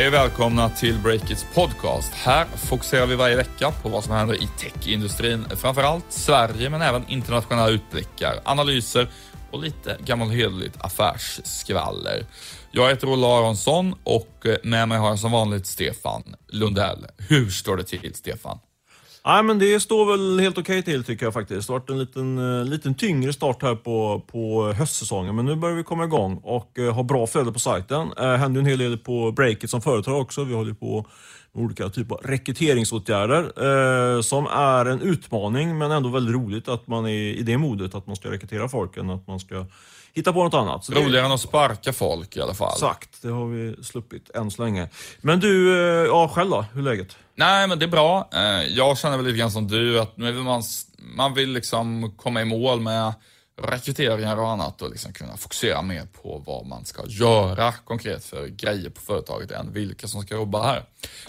Hej och välkomna till Breakits podcast. Här fokuserar vi varje vecka på vad som händer i techindustrin, framförallt Sverige men även internationella utblickar, analyser och lite gammalt hederligt affärsskvaller. Jag heter Olle Aronsson och eh, med mig har jag som vanligt Stefan Lundell. Hur står det till Stefan? Nej, men det står väl helt okej till tycker jag faktiskt. Det har varit en liten, eh, liten tyngre start här på, på höstsäsongen, men nu börjar vi komma igång och uh, ha bra flöde på sajten. Det händer en hel del på breaket som företag också. Vi håller på att olika typer av rekryteringsåtgärder uh, som är en utmaning, men ändå väldigt roligt att man är i det modet att man ska rekrytera folk än att man ska hitta på något annat. Så Roligare än att sparka folk i alla fall. Exakt, det har vi sluppit än så länge. Men du, ja själv då? Hur är läget? Nej, men det är bra. Eh, jag känner väl lite grann som du, att nu vill man, man vill liksom komma i mål med rekryteringar och annat och liksom kunna fokusera mer på vad man ska göra konkret för grejer på företaget än vilka som ska jobba här.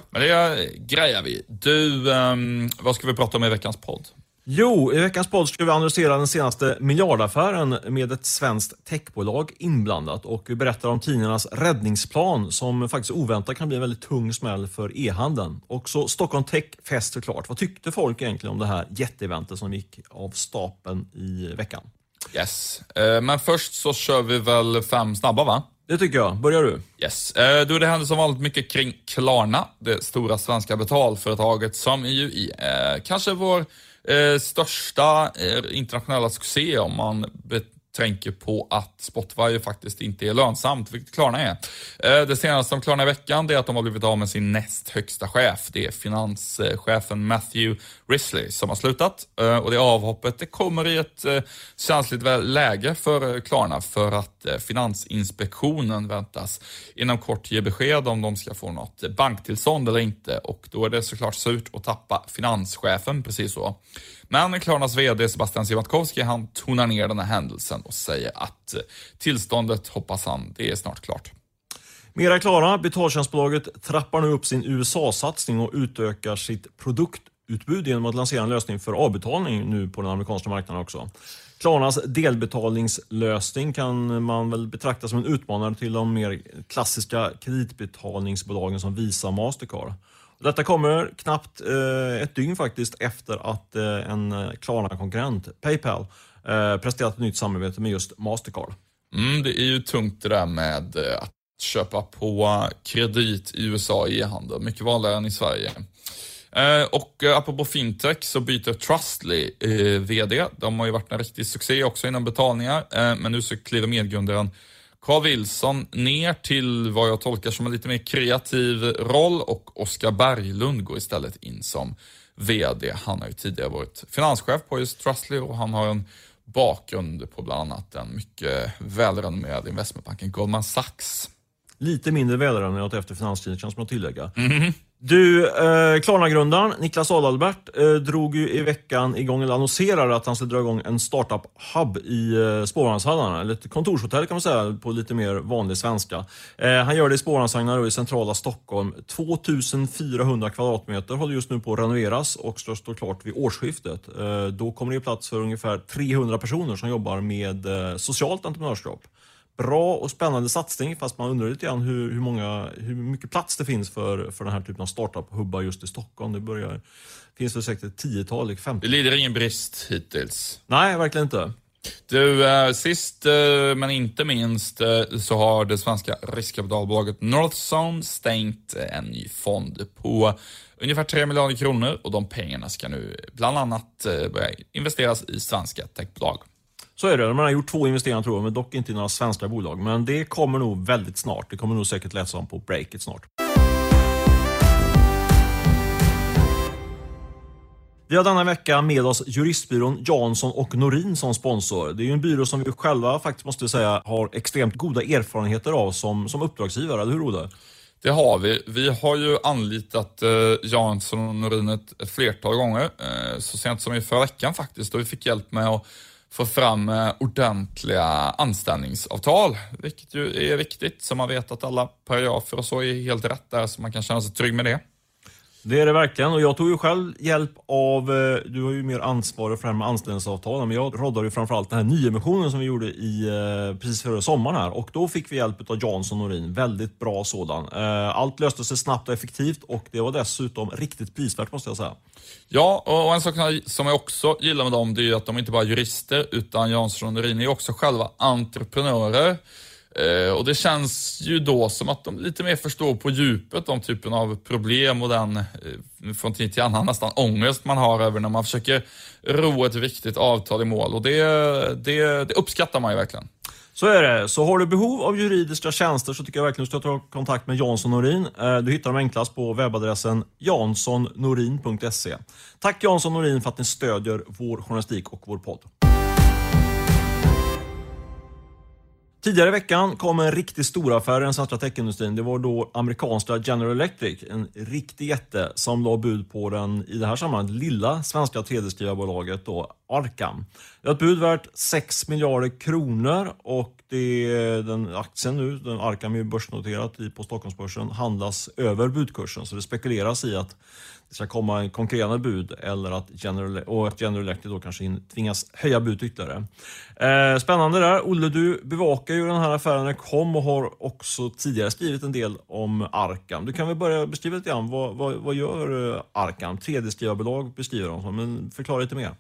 Men det grejar vi. Du, ehm, vad ska vi prata om i veckans podd? Jo, i veckans podd ska vi analysera den senaste miljardaffären med ett svenskt techbolag inblandat och vi berättar om tidningarnas räddningsplan som faktiskt oväntat kan bli en väldigt tung smäll för e-handeln. Och så Stockholm Tech Fest såklart. Vad tyckte folk egentligen om det här jätteeventet som gick av stapeln i veckan? Yes, eh, men först så kör vi väl fem snabba va? Det tycker jag. Börjar du? Yes. Eh, då det händer som vanligt mycket kring Klarna, det stora svenska betalföretaget som ju i eh, kanske vår största internationella succé om man tänker på att Spotify faktiskt inte är lönsamt, vilket Klarna är. Eh, det senaste om Klarna i veckan är att de har blivit av med sin näst högsta chef. Det är finanschefen Matthew Risley som har slutat. Eh, och det avhoppet det kommer i ett eh, känsligt läge för Klarna för att Finansinspektionen väntas inom kort ge besked om de ska få något banktillstånd eller inte. Och då är det såklart surt att tappa finanschefen, precis så. Men Klarnas VD Sebastian Siemiatkowski han tonar ner den här händelsen och säger att eh, tillståndet, hoppas han, det är snart klart. Mera Klara, betaltjänstbolaget trappar nu upp sin USA-satsning och utökar sitt produktutbud genom att lansera en lösning för avbetalning nu på den amerikanska marknaden också. Klarnas delbetalningslösning kan man väl betrakta som en utmanare till de mer klassiska kreditbetalningsbolagen som Visa och Mastercard. Detta kommer knappt eh, ett dygn faktiskt efter att eh, en eh, Klarna-konkurrent, Paypal, eh, presterat ett nytt samarbete med just Mastercard. Mm, det är ju tungt det där med eh, att köpa på kredit i USA i e-handel. Mycket vanligare än i Sverige. Eh, och eh, apropå fintech så byter Trustly eh, VD. De har ju varit en riktig succé också inom betalningar, eh, men nu så kliver medgrundaren Carl Wilson ner till vad jag tolkar som en lite mer kreativ roll och Oskar Berglund går istället in som VD. Han har ju tidigare varit finanschef på just Trustly och han har en bakgrund på bland annat den mycket välrenommerade investmentbanken Goldman Sachs. Lite mindre välrenommerad efter finanskrisen kan man tillägga. Mm -hmm. Du, eh, Klarna-grundaren Niklas Adalbert eh, drog ju i veckan igång, eller annonserade att han skulle dra igång en startup-hub i eh, spårvagnshallarna, eller ett kontorshotell kan man säga på lite mer vanlig svenska. Eh, han gör det i spårvagnshallarna i centrala Stockholm. 2400 kvadratmeter håller just nu på att renoveras och ska stå klart vid årsskiftet. Eh, då kommer det plats för ungefär 300 personer som jobbar med eh, socialt entreprenörskap bra och spännande satsning fast man undrar lite grann hur, hur, många, hur mycket plats det finns för, för den här typen av startup-hubbar just i Stockholm. Det börjar, finns det säkert ett tiotal, 50. Det lider ingen brist hittills. Nej, verkligen inte. Du, eh, sist eh, men inte minst eh, så har det svenska riskkapitalbolaget Northzone stängt en ny fond på ungefär 3 miljarder kronor och de pengarna ska nu bland annat börja investeras i svenska techbolag. Så är det. De har gjort två investeringar tror jag, men dock inte i några svenska bolag. Men det kommer nog väldigt snart. Det kommer nog säkert läsa om på breaket snart. Vi har denna vecka med oss juristbyrån Jansson och Norin som sponsor. Det är ju en byrå som vi själva faktiskt måste säga har extremt goda erfarenheter av som, som uppdragsgivare, eller hur Olle? Det har vi. Vi har ju anlitat eh, Jansson och Norin ett, ett flertal gånger. Eh, så sent som i förra veckan faktiskt, då vi fick hjälp med att få fram eh, ordentliga anställningsavtal, vilket ju är viktigt så man vet att alla paragrafer och så är helt rätt där så man kan känna sig trygg med det. Det är det verkligen och jag tog ju själv hjälp av, eh, du har ju mer ansvar för det här med anställningsavtalen, men jag roddade ju framförallt den här nyemissionen som vi gjorde i, eh, precis före sommaren här och då fick vi hjälp av Jansson Norin. Väldigt bra sådan. Eh, allt löste sig snabbt och effektivt och det var dessutom riktigt prisvärt måste jag säga. Ja, och en sak som jag också gillar med dem, det är ju att de inte bara är jurister, utan Jansson och Norin är också själva entreprenörer. Eh, och det känns ju då som att de lite mer förstår på djupet de typen av problem och den, eh, från tid till annan, nästan ångest man har över när man försöker ro ett viktigt avtal i mål. Och det, det, det uppskattar man ju verkligen. Så är det. Så har du behov av juridiska tjänster så tycker jag verkligen att du ska ta kontakt med Jansson Norin. Eh, du hittar dem enklast på webbadressen janssonnorin.se. Tack Jansson Norin för att ni stödjer vår journalistik och vår podd. Tidigare i veckan kom en riktigt stor affär i den svenska techindustrin. Det var då amerikanska General Electric, en riktig jätte, som la bud på den, i det här sammanhanget, lilla svenska 3D-skrivarbolaget Arkam. Det har ett bud värt 6 miljarder kronor och det, den aktien nu, den Arcam är börsnoterat på Stockholmsbörsen, handlas över budkursen. Så det spekuleras i att ska komma en konkurrerande bud eller att General, och att General Electric då kanske tvingas höja bud ytterligare. Eh, spännande där. Olle, du bevakar ju den här affären när kom och har också tidigare skrivit en del om Arkam. Du kan väl börja beskriva lite grann. Vad, vad, vad gör eh, Arkam? 3D-skrivarbolag beskriver de som, men förklara lite mer.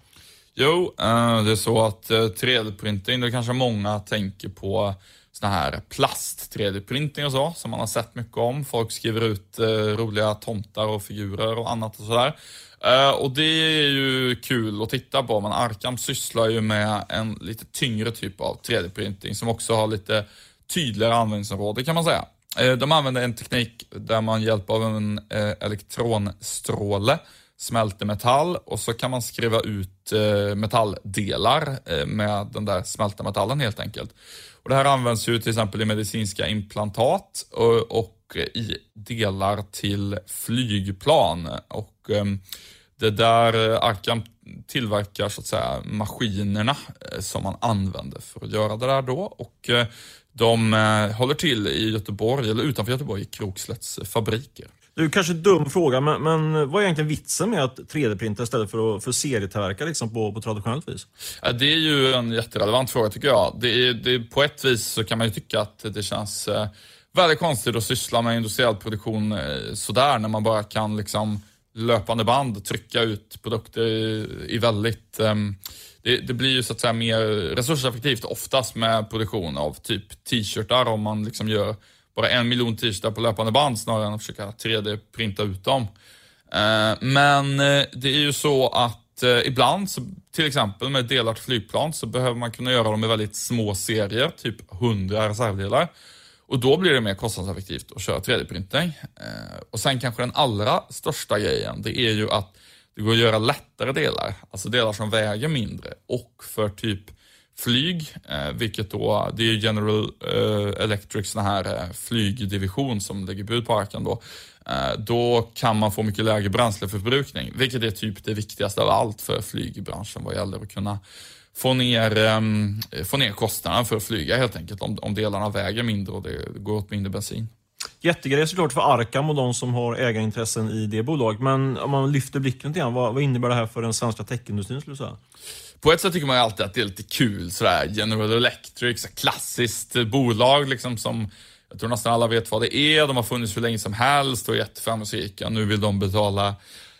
Jo, eh, det är så att eh, 3D-printing, det kanske många tänker på såna här plast 3D-printing och så, som man har sett mycket om. Folk skriver ut eh, roliga tomtar och figurer och annat och sådär. Eh, och det är ju kul att titta på, men Arkham sysslar ju med en lite tyngre typ av 3D-printing som också har lite tydligare användningsområde kan man säga. Eh, de använder en teknik där man hjälp av en eh, elektronstråle smälter metall och så kan man skriva ut eh, metalldelar eh, med den där smälta metallen helt enkelt. Och det här används ju till exempel i medicinska implantat och, och i delar till flygplan. Och eh, det där Arkham tillverkar så att säga maskinerna som man använder för att göra det där då. Och de håller till i Göteborg, eller utanför Göteborg, i Krokslätts fabriker. Du, kanske en dum fråga, men, men vad är egentligen vitsen med att 3D-printa istället för att för serietillverka liksom på, på traditionellt vis? Det är ju en jätterelevant fråga tycker jag. Det är, det är, på ett vis så kan man ju tycka att det känns eh, väldigt konstigt att syssla med industriell produktion eh, sådär när man bara kan liksom löpande band trycka ut produkter i, i väldigt eh, det, det, blir ju så att säga mer resurseffektivt oftast med produktion av typ t-shirtar om man liksom gör bara en miljon t-shirtar på löpande band snarare än att försöka 3D-printa ut dem. Eh, men eh, det är ju så att eh, ibland, till exempel med delar till flygplan, så behöver man kunna göra dem i väldigt små serier, typ 100 reservdelar. Och då blir det mer kostnadseffektivt att köra 3D-printing. Och sen kanske den allra största grejen, det är ju att det går att göra lättare delar, alltså delar som väger mindre och för typ flyg, eh, vilket då, det är General eh, Electrics den här eh, flygdivision som lägger bud på Arkan då. Eh, då kan man få mycket lägre bränsleförbrukning, vilket är typ det viktigaste av allt för flygbranschen vad gäller att kunna få ner, ehm, få ner kostnaderna för att flyga helt enkelt, om, om delarna väger mindre och det går åt mindre bensin. Jättegrej såklart för Arkam och de som har ägarintressen i det bolaget. Men om man lyfter blicken lite grann, vad, vad innebär det här för den svenska techindustrin skulle du säga? På ett sätt tycker man ju alltid att det är lite kul sådär. General Electric, så klassiskt bolag liksom som jag tror nästan alla vet vad det är. De har funnits hur länge som helst och är jätteframgångsrika. Nu vill de betala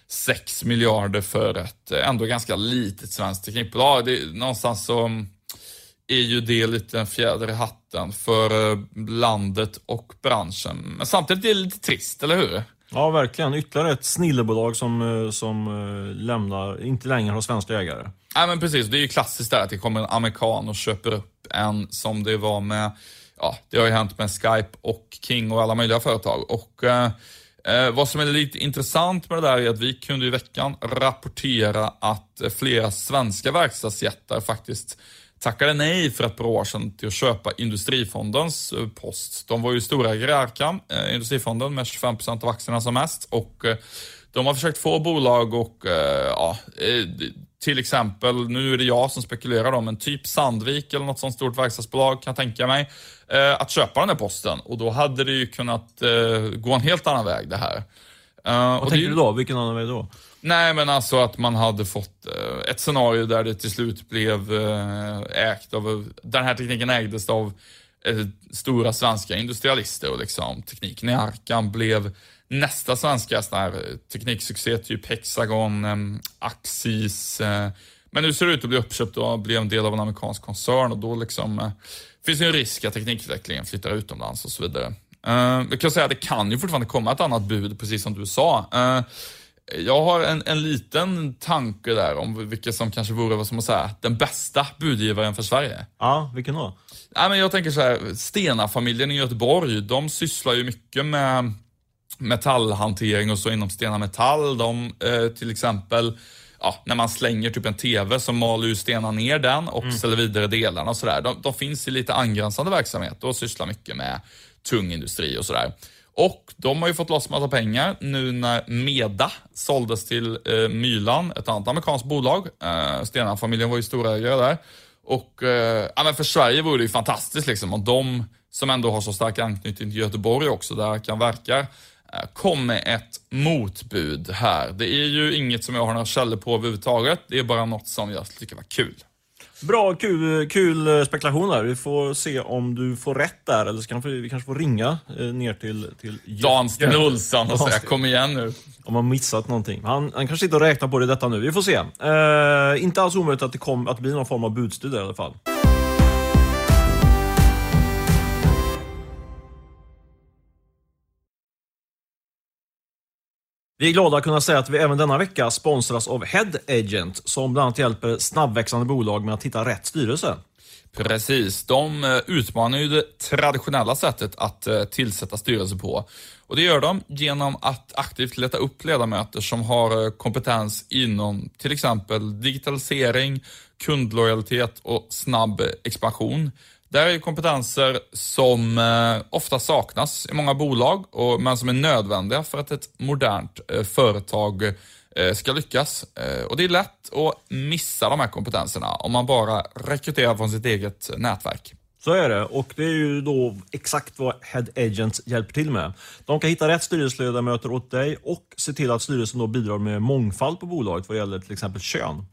6 miljarder för ett eh, ändå ganska litet svenskt teknikbolag. Det, någonstans så mm, är ju det lite en fjäder i hatten för eh, landet och branschen. Men samtidigt är det lite trist, eller hur? Ja, verkligen. Ytterligare ett snillebolag som, eh, som eh, lämnar, inte längre har svenska ägare. Nej, men precis. Det är ju klassiskt där att det kommer en amerikan och köper upp en som det var med, ja, det har ju hänt med Skype och King och alla möjliga företag. Och eh, eh vad som är lite intressant med det där är att vi kunde i veckan rapportera att eh, flera svenska verkstadsjättar faktiskt tackade nej för ett par år sedan till att köpa Industrifondens eh, post. De var ju storägare i Arkham, eh, Industrifonden, med 25% av aktierna som mest. Och eh, de har försökt få bolag och, ja, till exempel, nu är det jag som spekulerar om en typ Sandvik eller något sånt stort verkstadsbolag kan jag tänka mig, att köpa den här posten. Och då hade det ju kunnat gå en helt annan väg det här. Vad tänker du då? Vilken annan väg då? Nej, men alltså att man hade fått eh, ett scenario där det till slut blev eh, ägt av, den här tekniken ägdes av eh, stora svenska industrialister och liksom tekniken i Arkan blev nästa svenska sån här tekniksuccé, typ Hexagon, Axis. men nu ser det ut att bli uppköpt och bli en del av en amerikansk koncern och då liksom finns det en risk att teknikutvecklingen flyttar utomlands och så vidare. Jag kan säga att det kan ju fortfarande komma ett annat bud, precis som du sa. Jag har en, en liten tanke där om vilka som kanske vore, vad ska man säga, den bästa budgivaren för Sverige. Ja, vilken då? Nej, men jag tänker så här, Stena-familjen i Göteborg, de sysslar ju mycket med metallhantering och så inom Stena Metall. De eh, till exempel, ja, när man slänger typ en TV så maler ju Stena ner den och mm. ställer vidare delarna och sådär. De, de finns i lite angränsande verksamhet och sysslar mycket med tung industri och sådär. Och de har ju fått loss massa pengar nu när Meda såldes till eh, Mylan, ett annat amerikanskt bolag. Eh, Stena-familjen var ju storägare där. Och eh, ja, men för Sverige vore det ju fantastiskt liksom om de som ändå har så stark anknytning till Göteborg också, där kan verka, eh, kom med ett motbud här. Det är ju inget som jag har några källor på överhuvudtaget. Det är bara något som jag tycker var kul. Bra, kul, kul spekulation där. Vi får se om du får rätt där, eller så kan vi kanske får ringa eh, ner till, till Dan Sten Olsson och säga kom igen nu. Om man missat någonting. Han, han kanske sitter och räknar på det detta nu. Vi får se. Eh, inte alls omöjligt att det, kom, att det blir någon form av budstudie i alla fall. Vi är glada att kunna säga att vi även denna vecka sponsras av Head Agent som bland annat hjälper snabbväxande bolag med att hitta rätt styrelse. Precis, de eh, utmanar ju det traditionella sättet att eh, tillsätta styrelse på. Och Det gör de genom att aktivt leta upp ledamöter som har eh, kompetens inom till exempel digitalisering, kundlojalitet och snabb expansion. Det här är kompetenser som eh, ofta saknas i många bolag, och, men som är nödvändiga för att ett modernt eh, företag eh, ska lyckas. Och Det är lätt att missa de här kompetenserna om man bara rekryterar från sitt eget nätverk. Så är det och det är ju då exakt vad Head Agents hjälper till med. De kan hitta rätt styrelseledamöter åt dig och se till att styrelsen då bidrar med mångfald på bolaget vad gäller till exempel kön.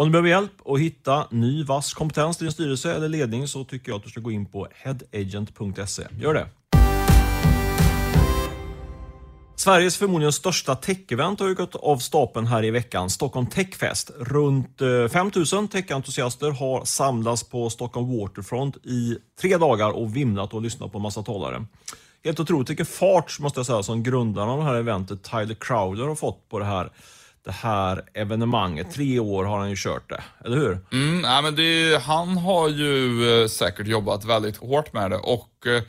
Om du behöver hjälp att hitta ny vass kompetens till din styrelse eller ledning så tycker jag att du ska gå in på headagent.se. Gör det! Sveriges förmodligen största tech-event har ju gått av stapeln här i veckan, Stockholm Techfest. Runt eh, 5000 tech-entusiaster har samlats på Stockholm Waterfront i tre dagar och vimlat och lyssnat på en massa talare. Helt otroligt vilken fart måste jag säga som grundaren av det här eventet, Tyler Crowder, har fått på det här det här evenemanget. Tre år har han ju kört det, eller hur? Mm, ja, men det, han har ju eh, säkert jobbat väldigt hårt med det och eh,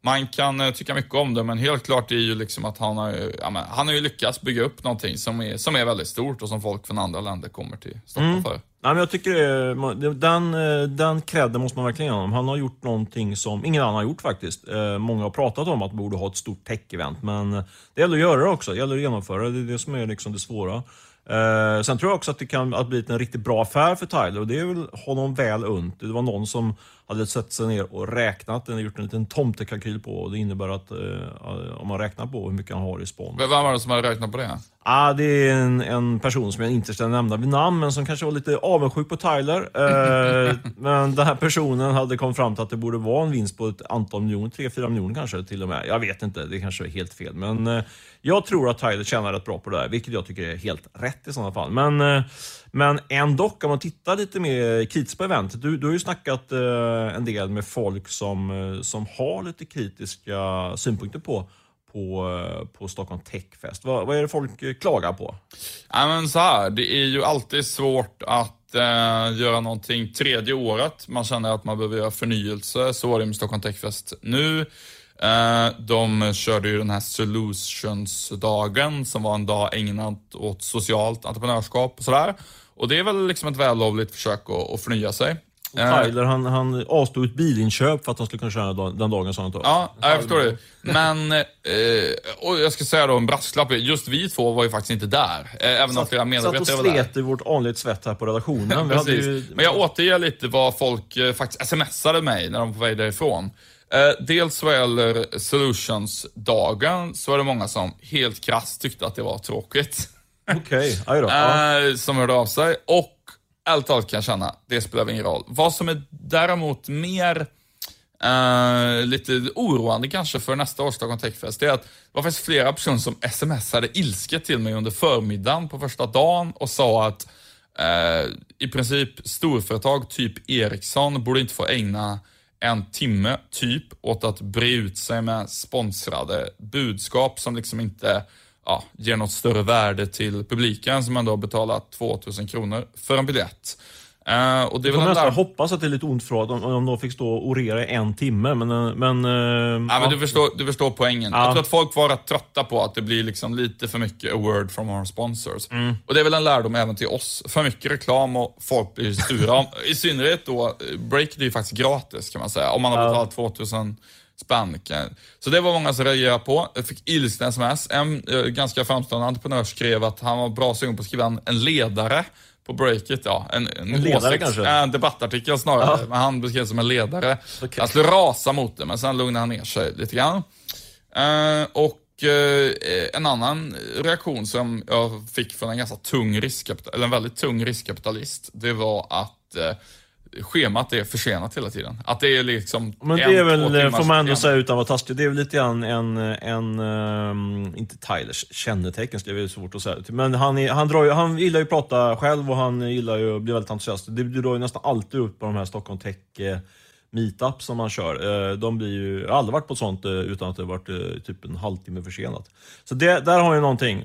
man kan eh, tycka mycket om det, men helt klart är ju liksom att han har, ja, men, han har ju lyckats bygga upp någonting som är, som är väldigt stort och som folk från andra länder kommer till Stockholm mm. för. Ja, men jag tycker det, den, eh, den credden måste man verkligen ge honom. Han har gjort någonting som ingen annan har gjort faktiskt. Eh, många har pratat om att borde ha ett stort tech-event, men eh, det gäller att göra det också. Det gäller att genomföra det. Det är det som är liksom det svåra. Sen tror jag också att det kan bli en riktigt bra affär för Tyler och det är väl honom väl unt. Det var någon som hade sett sig ner och räknat, den gjort en liten tomtekalkyl på och det innebär att eh, om man räknar på hur mycket han har i spån. Vem var det som hade räknat på det? Ah, det är en, en person som jag inte ska nämna vid namn, men som kanske var lite avundsjuk på Tyler. Eh, men den här personen hade kommit fram till att det borde vara en vinst på ett antal miljoner, 3-4 miljoner kanske till och med. Jag vet inte, det kanske är helt fel. Men eh, jag tror att Tyler tjänar rätt bra på det där, vilket jag tycker är helt rätt i sådana fall. Men, eh, men ändå, om man tittar lite mer kritiskt på eventet. Du, du har ju snackat eh, en del med folk som, eh, som har lite kritiska synpunkter på på, eh, på Stockholm Techfest. Vad, vad är det folk eh, klagar på? Ja, men så här, det är ju alltid svårt att eh, göra någonting tredje året. Man känner att man behöver göra förnyelse. Så var det med Stockholm Techfest nu. Eh, de körde ju den här Solutions-dagen som var en dag ägnad åt socialt entreprenörskap och sådär. Och det är väl liksom ett vällovligt försök att, att förnya sig. Och Tyler han, han avstod ett bilinköp för att han skulle kunna köra den dagen sa han. Ja, jag förstår det. Men, eh, och jag ska säga då en brasklapp. Just vi två var ju faktiskt inte där. Eh, även om flera medarbetare var där. Satt och slet i vårt anligt svett här på redaktionen. Ju... Men jag återger lite vad folk faktiskt smsade mig när de var på väg därifrån. Eh, dels vad gäller Solutions-dagen så var det många som helt krasst tyckte att det var tråkigt. Okej, okay. då. Eh, som hörde av sig. Och ärligt talat kan jag känna, det spelar ingen roll. Vad som är däremot mer Uh, lite oroande kanske för nästa års Stockholm Techfest, det är att det var faktiskt flera personer som smsade ilsket till mig under förmiddagen på första dagen och sa att uh, i princip storföretag typ Ericsson borde inte få ägna en timme typ åt att bre ut sig med sponsrade budskap som liksom inte ja, ger något större värde till publiken som ändå har betalat 2000 kronor för en biljett. Uh, och det väl nästan där... hoppas att det är lite ont för om, om de fick stå och orera i en timme, men... Eh, men, uh, ja, men du, förstår, du förstår poängen. Ja. Jag tror att folk var rätt trötta på att det blir liksom lite för mycket a word from our sponsors. Mm. Och det är väl en lärdom även till oss. För mycket reklam och folk blir sura. I synnerhet då, break är ju faktiskt gratis kan man säga. Om man har betalat 2000 spänn. Så det var många som reagerade på. Jag fick ilskna sms. En ganska framstående entreprenör skrev att han var bra sugen på att skriva en, en ledare på breaket, ja. En, en, en ledare åsikt, kanske? En debattartikel snarare. Ja. Men han beskrevs som en ledare. Okay. Han skulle rasa mot det, men sen lugnade han ner sig lite grann. Uh, och uh, en annan reaktion som jag fick från en ganska tung riskkapitalist, eller en väldigt tung riskkapitalist, det var att uh, schemat är försenat hela tiden. Att det är liksom Men det är väl, får man ändå säga utan att vara taskig, det är väl lite grann en, en um, inte Tylers kännetecken, det är svårt att säga. Men han, är, han, drar ju, han gillar ju att prata själv och han gillar ju att bli väldigt entusiastisk. Det drar ju nästan alltid upp på de här Stockholm Tech eh, meetup som man kör. Eh, de blir ju, jag har aldrig varit på ett sånt eh, utan att det varit typ en halvtimme försenat. Så det, där har jag någonting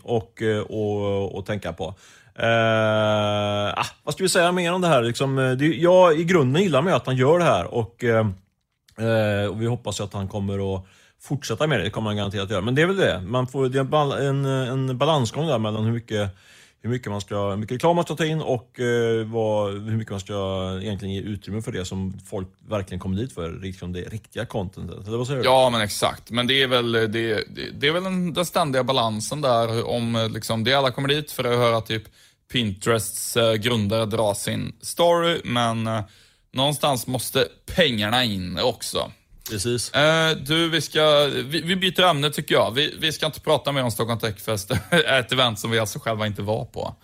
att tänka på. Uh, ah, vad ska vi säga mer om det här? Liksom, eh, det, jag i grunden gillar med att han gör det här och, uh, och vi hoppas att han kommer att fortsätta med det. Det kommer han garanterat göra. Men det är väl det. Man får, det är en, en balansgång där mellan hur mycket hur mycket, man ska, hur mycket reklam man ska ta in och eh, vad, hur mycket man ska egentligen ge utrymme för det som folk verkligen kommer dit för, liksom det riktiga contentet. Eller vad säger du? Ja, men exakt. Men det är väl, det, det, det är väl den, den ständiga balansen där, om eh, liksom, det alla kommer dit för att höra typ Pinterests eh, grundare dra sin story, men eh, någonstans måste pengarna in också. Precis. Eh, du, vi, ska, vi, vi, byter ämne tycker jag. Vi, vi ska inte prata mer om Stockholm Techfest, ett event som vi alltså själva inte var på.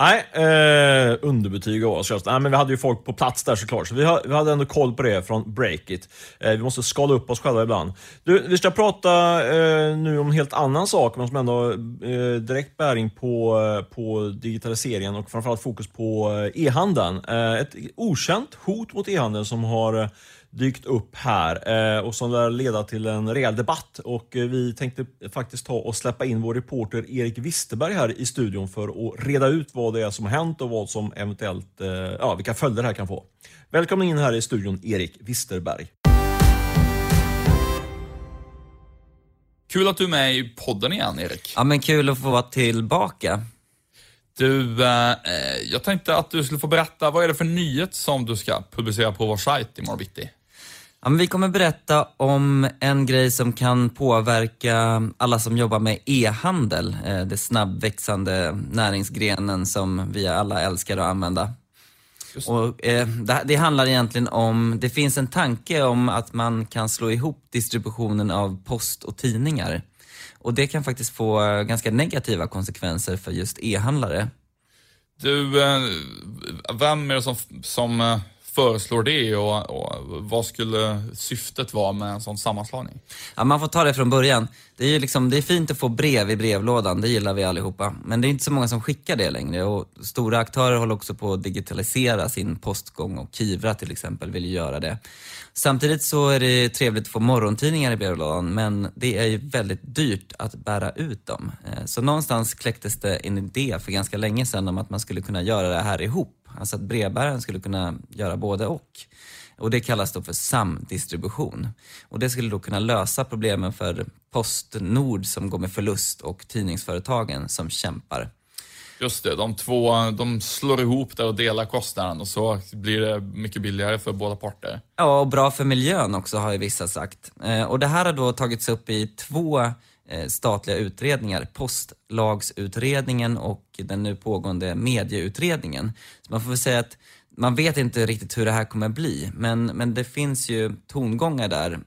Nej, eh, underbetyg av oss. Nej, men vi hade ju folk på plats där såklart, så vi, har, vi hade ändå koll på det från Breakit. Eh, vi måste skala upp oss själva ibland. Du, vi ska prata eh, nu om en helt annan sak, men som ändå har eh, direkt bäring på, eh, på digitaliseringen och framförallt fokus på eh, e-handeln. ett okänt hot mot e-handeln som har dykt upp här eh, och som lär leda till en rejäl debatt. Och eh, vi tänkte faktiskt ta och släppa in vår reporter Erik Wisterberg här i studion för att reda ut vad det är som har hänt och vad som eventuellt, eh, ja, vilka följder det här kan få. Välkommen in här i studion Erik Wisterberg. Kul att du är med i podden igen, Erik. Ja, men kul att få vara tillbaka. Du, eh, jag tänkte att du skulle få berätta, vad är det för nyhet som du ska publicera på vår sajt imorgon bitti? Ja, vi kommer berätta om en grej som kan påverka alla som jobbar med e-handel, eh, det snabbväxande näringsgrenen som vi alla älskar att använda. Och, eh, det, det, handlar egentligen om, det finns en tanke om att man kan slå ihop distributionen av post och tidningar. Och det kan faktiskt få ganska negativa konsekvenser för just e-handlare. Du, eh, vem är det som, som eh, föreslår det och, och, vad skulle syftet vara med en sån sammanslagning? Ja, man får ta det från början. Det är, ju liksom, det är fint att få brev i brevlådan, det gillar vi allihopa. Men det är inte så många som skickar det längre och stora aktörer håller också på att digitalisera sin postgång och Kivra till exempel vill ju göra det. Samtidigt så är det trevligt att få morgontidningar i brevlådan men det är ju väldigt dyrt att bära ut dem. Eh, så någonstans kläcktes det en idé för ganska länge sedan om att man skulle kunna göra det här ihop. Alltså att brevbäraren skulle kunna göra både och. Och det kallas då för samdistribution. Och det skulle då kunna lösa problemen för Postnord som går med förlust och tidningsföretagen som kämpar. Just det, de två de slår ihop det och delar kostnaden och så blir det mycket billigare för båda parter. Ja, och bra för miljön också har ju vissa sagt. Eh, och det här har då tagits upp i två Eh, statliga utredningar, Postlagsutredningen och den nu pågående Medieutredningen. Så man får väl säga att man vet inte riktigt hur det här kommer bli, men, men det finns ju tongångar där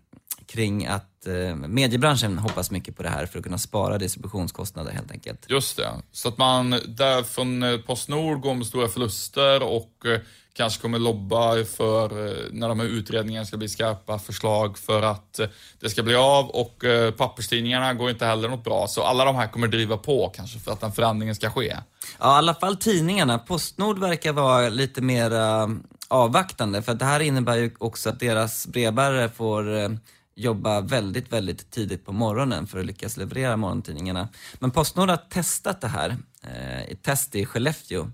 kring att eh, mediebranschen hoppas mycket på det här för att kunna spara distributionskostnader helt enkelt. Just det. Så att man där från eh, Postnord går med stora förluster och eh, kanske kommer lobba för, eh, när de här utredningarna ska bli skarpa, förslag för att det ska bli av och papperstidningarna går inte heller något bra. Så alla de här kommer driva på kanske för att den förändringen ska ske. Ja, i alla fall tidningarna. Postnord verkar vara lite mer avvaktande för det här innebär ju också att deras brevbärare får jobba väldigt, väldigt tidigt på morgonen för att lyckas leverera morgontidningarna. Men Postnord har testat det här, uh, ett test i Skellefteå.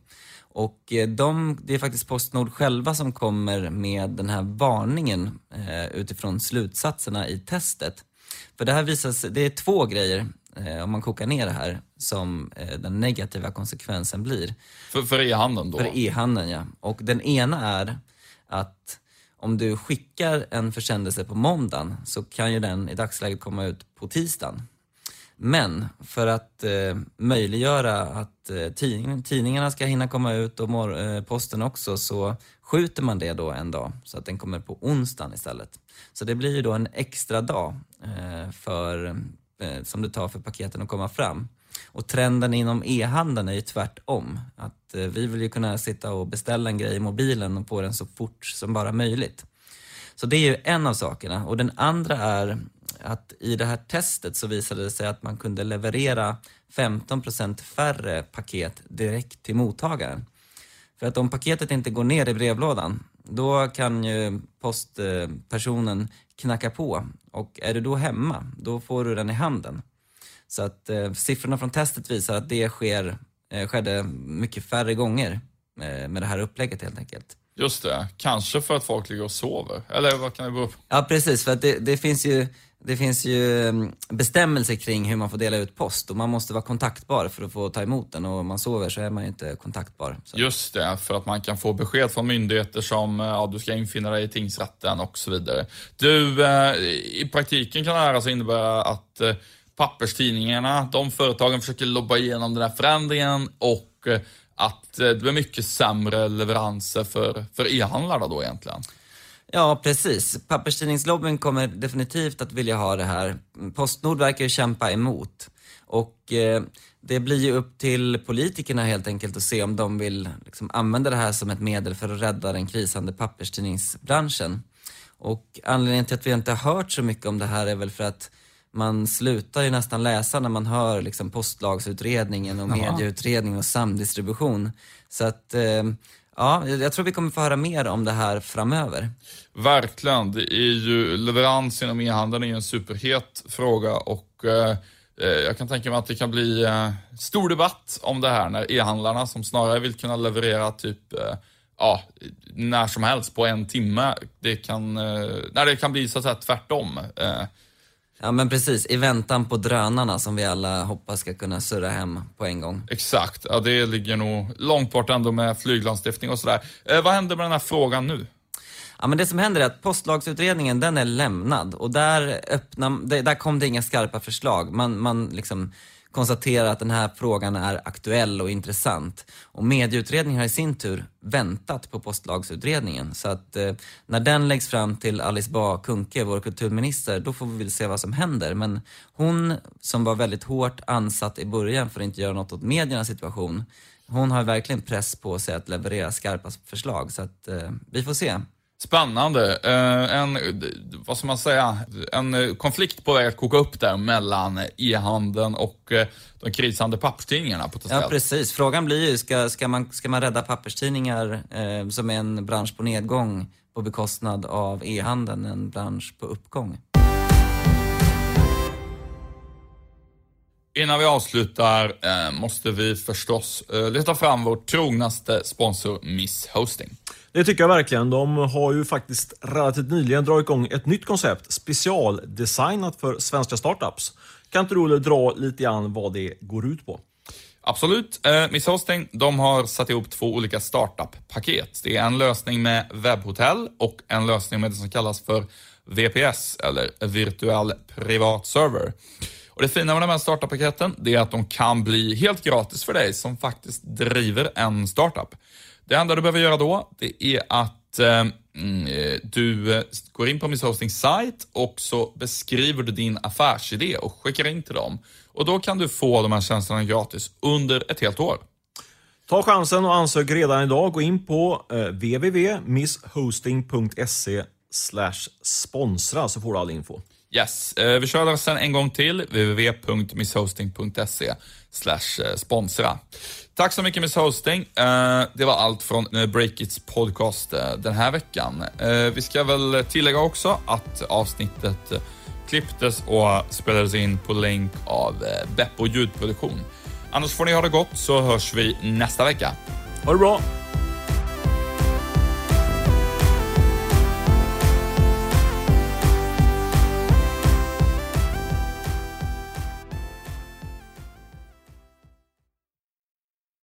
Och de, det är faktiskt Postnord själva som kommer med den här varningen utifrån slutsatserna i testet. För det här visar sig, det är två grejer eh, om man kokar ner det här, som eh, den negativa konsekvensen blir. För, för e-handeln då? För e-handeln, ja. Och den ena är att om du skickar en försändelse på måndagen så kan ju den i dagsläget komma ut på tisdagen. Men för att eh, möjliggöra att eh, tidning, tidningarna ska hinna komma ut och mor, eh, posten också så skjuter man det då en dag så att den kommer på onsdagen istället. Så det blir ju då en extra dag eh, för, eh, som det tar för paketen att komma fram. Och trenden inom e-handeln är ju tvärtom. Att eh, vi vill ju kunna sitta och beställa en grej i mobilen och få den så fort som bara möjligt. Så det är ju en av sakerna. Och den andra är att i det här testet så visade det sig att man kunde leverera 15% färre paket direkt till mottagaren. För att om paketet inte går ner i brevlådan, då kan ju postpersonen knacka på och är du då hemma, då får du den i handen. Så att eh, siffrorna från testet visar att det sker, eh, skedde mycket färre gånger eh, med det här upplägget helt enkelt. Just det, kanske för att folk ligger och sover. Eller vad kan det bero på? Ja precis, för att det, det finns ju det finns ju mm, bestämmelser kring hur man får dela ut post och man måste vara kontaktbar för att få ta emot den och om man sover så är man ju inte kontaktbar. Så. Just det, för att man kan få besked från myndigheter som ja, du ska infinna dig i tingsrätten och så vidare. Du, eh, i praktiken kan det här alltså innebära att eh, papperstidningarna, de företagen försöker lobba igenom den här förändringen och eh, att eh, det blir mycket sämre leveranser för, för e-handlarna då egentligen. Ja, precis. Papperstidningslobbyn kommer definitivt att vilja ha det här. Postnord verkar ju kämpa emot. Och eh, det blir ju upp till politikerna helt enkelt att se om de vill liksom, använda det här som ett medel för att rädda den krisande papperstidningsbranschen. Och anledningen till att vi inte har hört så mycket om det här är väl för att man slutar ju nästan läsa när man hör liksom postlagsutredningen och medieutredningen och samdistribution. Så att eh, Ja, jag tror vi kommer få höra mer om det här framöver. Verkligen. Det är ju, leverans inom e-handeln är en superhet fråga och eh, eh, jag kan tänka mig att det kan bli eh, stor debatt om det här när e-handlarna som snarare vill kunna leverera typ eh, ja, när som helst på en timme. Det kan, eh, när det kan bli så att säga tvärtom. Ja men precis, i väntan på drönarna som vi alla hoppas ska kunna surra hem på en gång. Exakt, ja det ligger nog långt bort ändå med flyglagstiftning och sådär. Eh, vad händer med den här frågan nu? Ja men det som händer är att postlagsutredningen den är lämnad och där, öppna, där kom det inga skarpa förslag. Man, man liksom konstaterar att den här frågan är aktuell och intressant. Och medieutredningen har i sin tur väntat på postlagsutredningen. Så att eh, när den läggs fram till Alice Bah Kuhnke, vår kulturminister, då får vi väl se vad som händer. Men hon som var väldigt hårt ansatt i början för att inte göra något åt mediernas situation, hon har verkligen press på sig att leverera skarpa förslag. Så att eh, vi får se. Spännande. Eh, en, vad ska man säga, en konflikt på väg att koka upp där mellan e-handeln och eh, de krisande papperstidningarna på Ja, precis. Frågan blir ju, ska, ska, man, ska man rädda papperstidningar eh, som är en bransch på nedgång på bekostnad av e-handeln, en bransch på uppgång? Innan vi avslutar eh, måste vi förstås eh, leta fram vår trognaste sponsor Miss Hosting. Det tycker jag verkligen. De har ju faktiskt relativt nyligen dragit igång ett nytt koncept specialdesignat för svenska startups. Kan inte du dra lite grann vad det går ut på? Absolut. Eh, Miss Hosting, de har satt ihop två olika startup-paket. Det är en lösning med webbhotell och en lösning med det som kallas för VPS, eller virtuell privat server. Och Det fina med de här startup-paketen, det är att de kan bli helt gratis för dig som faktiskt driver en startup. Det enda du behöver göra då, det är att eh, mm, eh, du eh, går in på Miss Hostings sajt och så beskriver du din affärsidé och skickar in till dem. Och då kan du få de här tjänsterna gratis under ett helt år. Ta chansen och ansök redan idag. Gå in på eh, www.misshosting.se sponsra så får du all info. Yes, vi kör sen en gång till. www.misshosting.se sponsra. Tack så mycket Miss Hosting. Eh, det var allt från eh, Breakits podcast eh, den här veckan. Vi ska väl tillägga också att avsnittet klipptes och spelades in på länk av Beppo ljudproduktion. Annars får ni ha det gott så hörs vi nästa vecka. Ha det bra!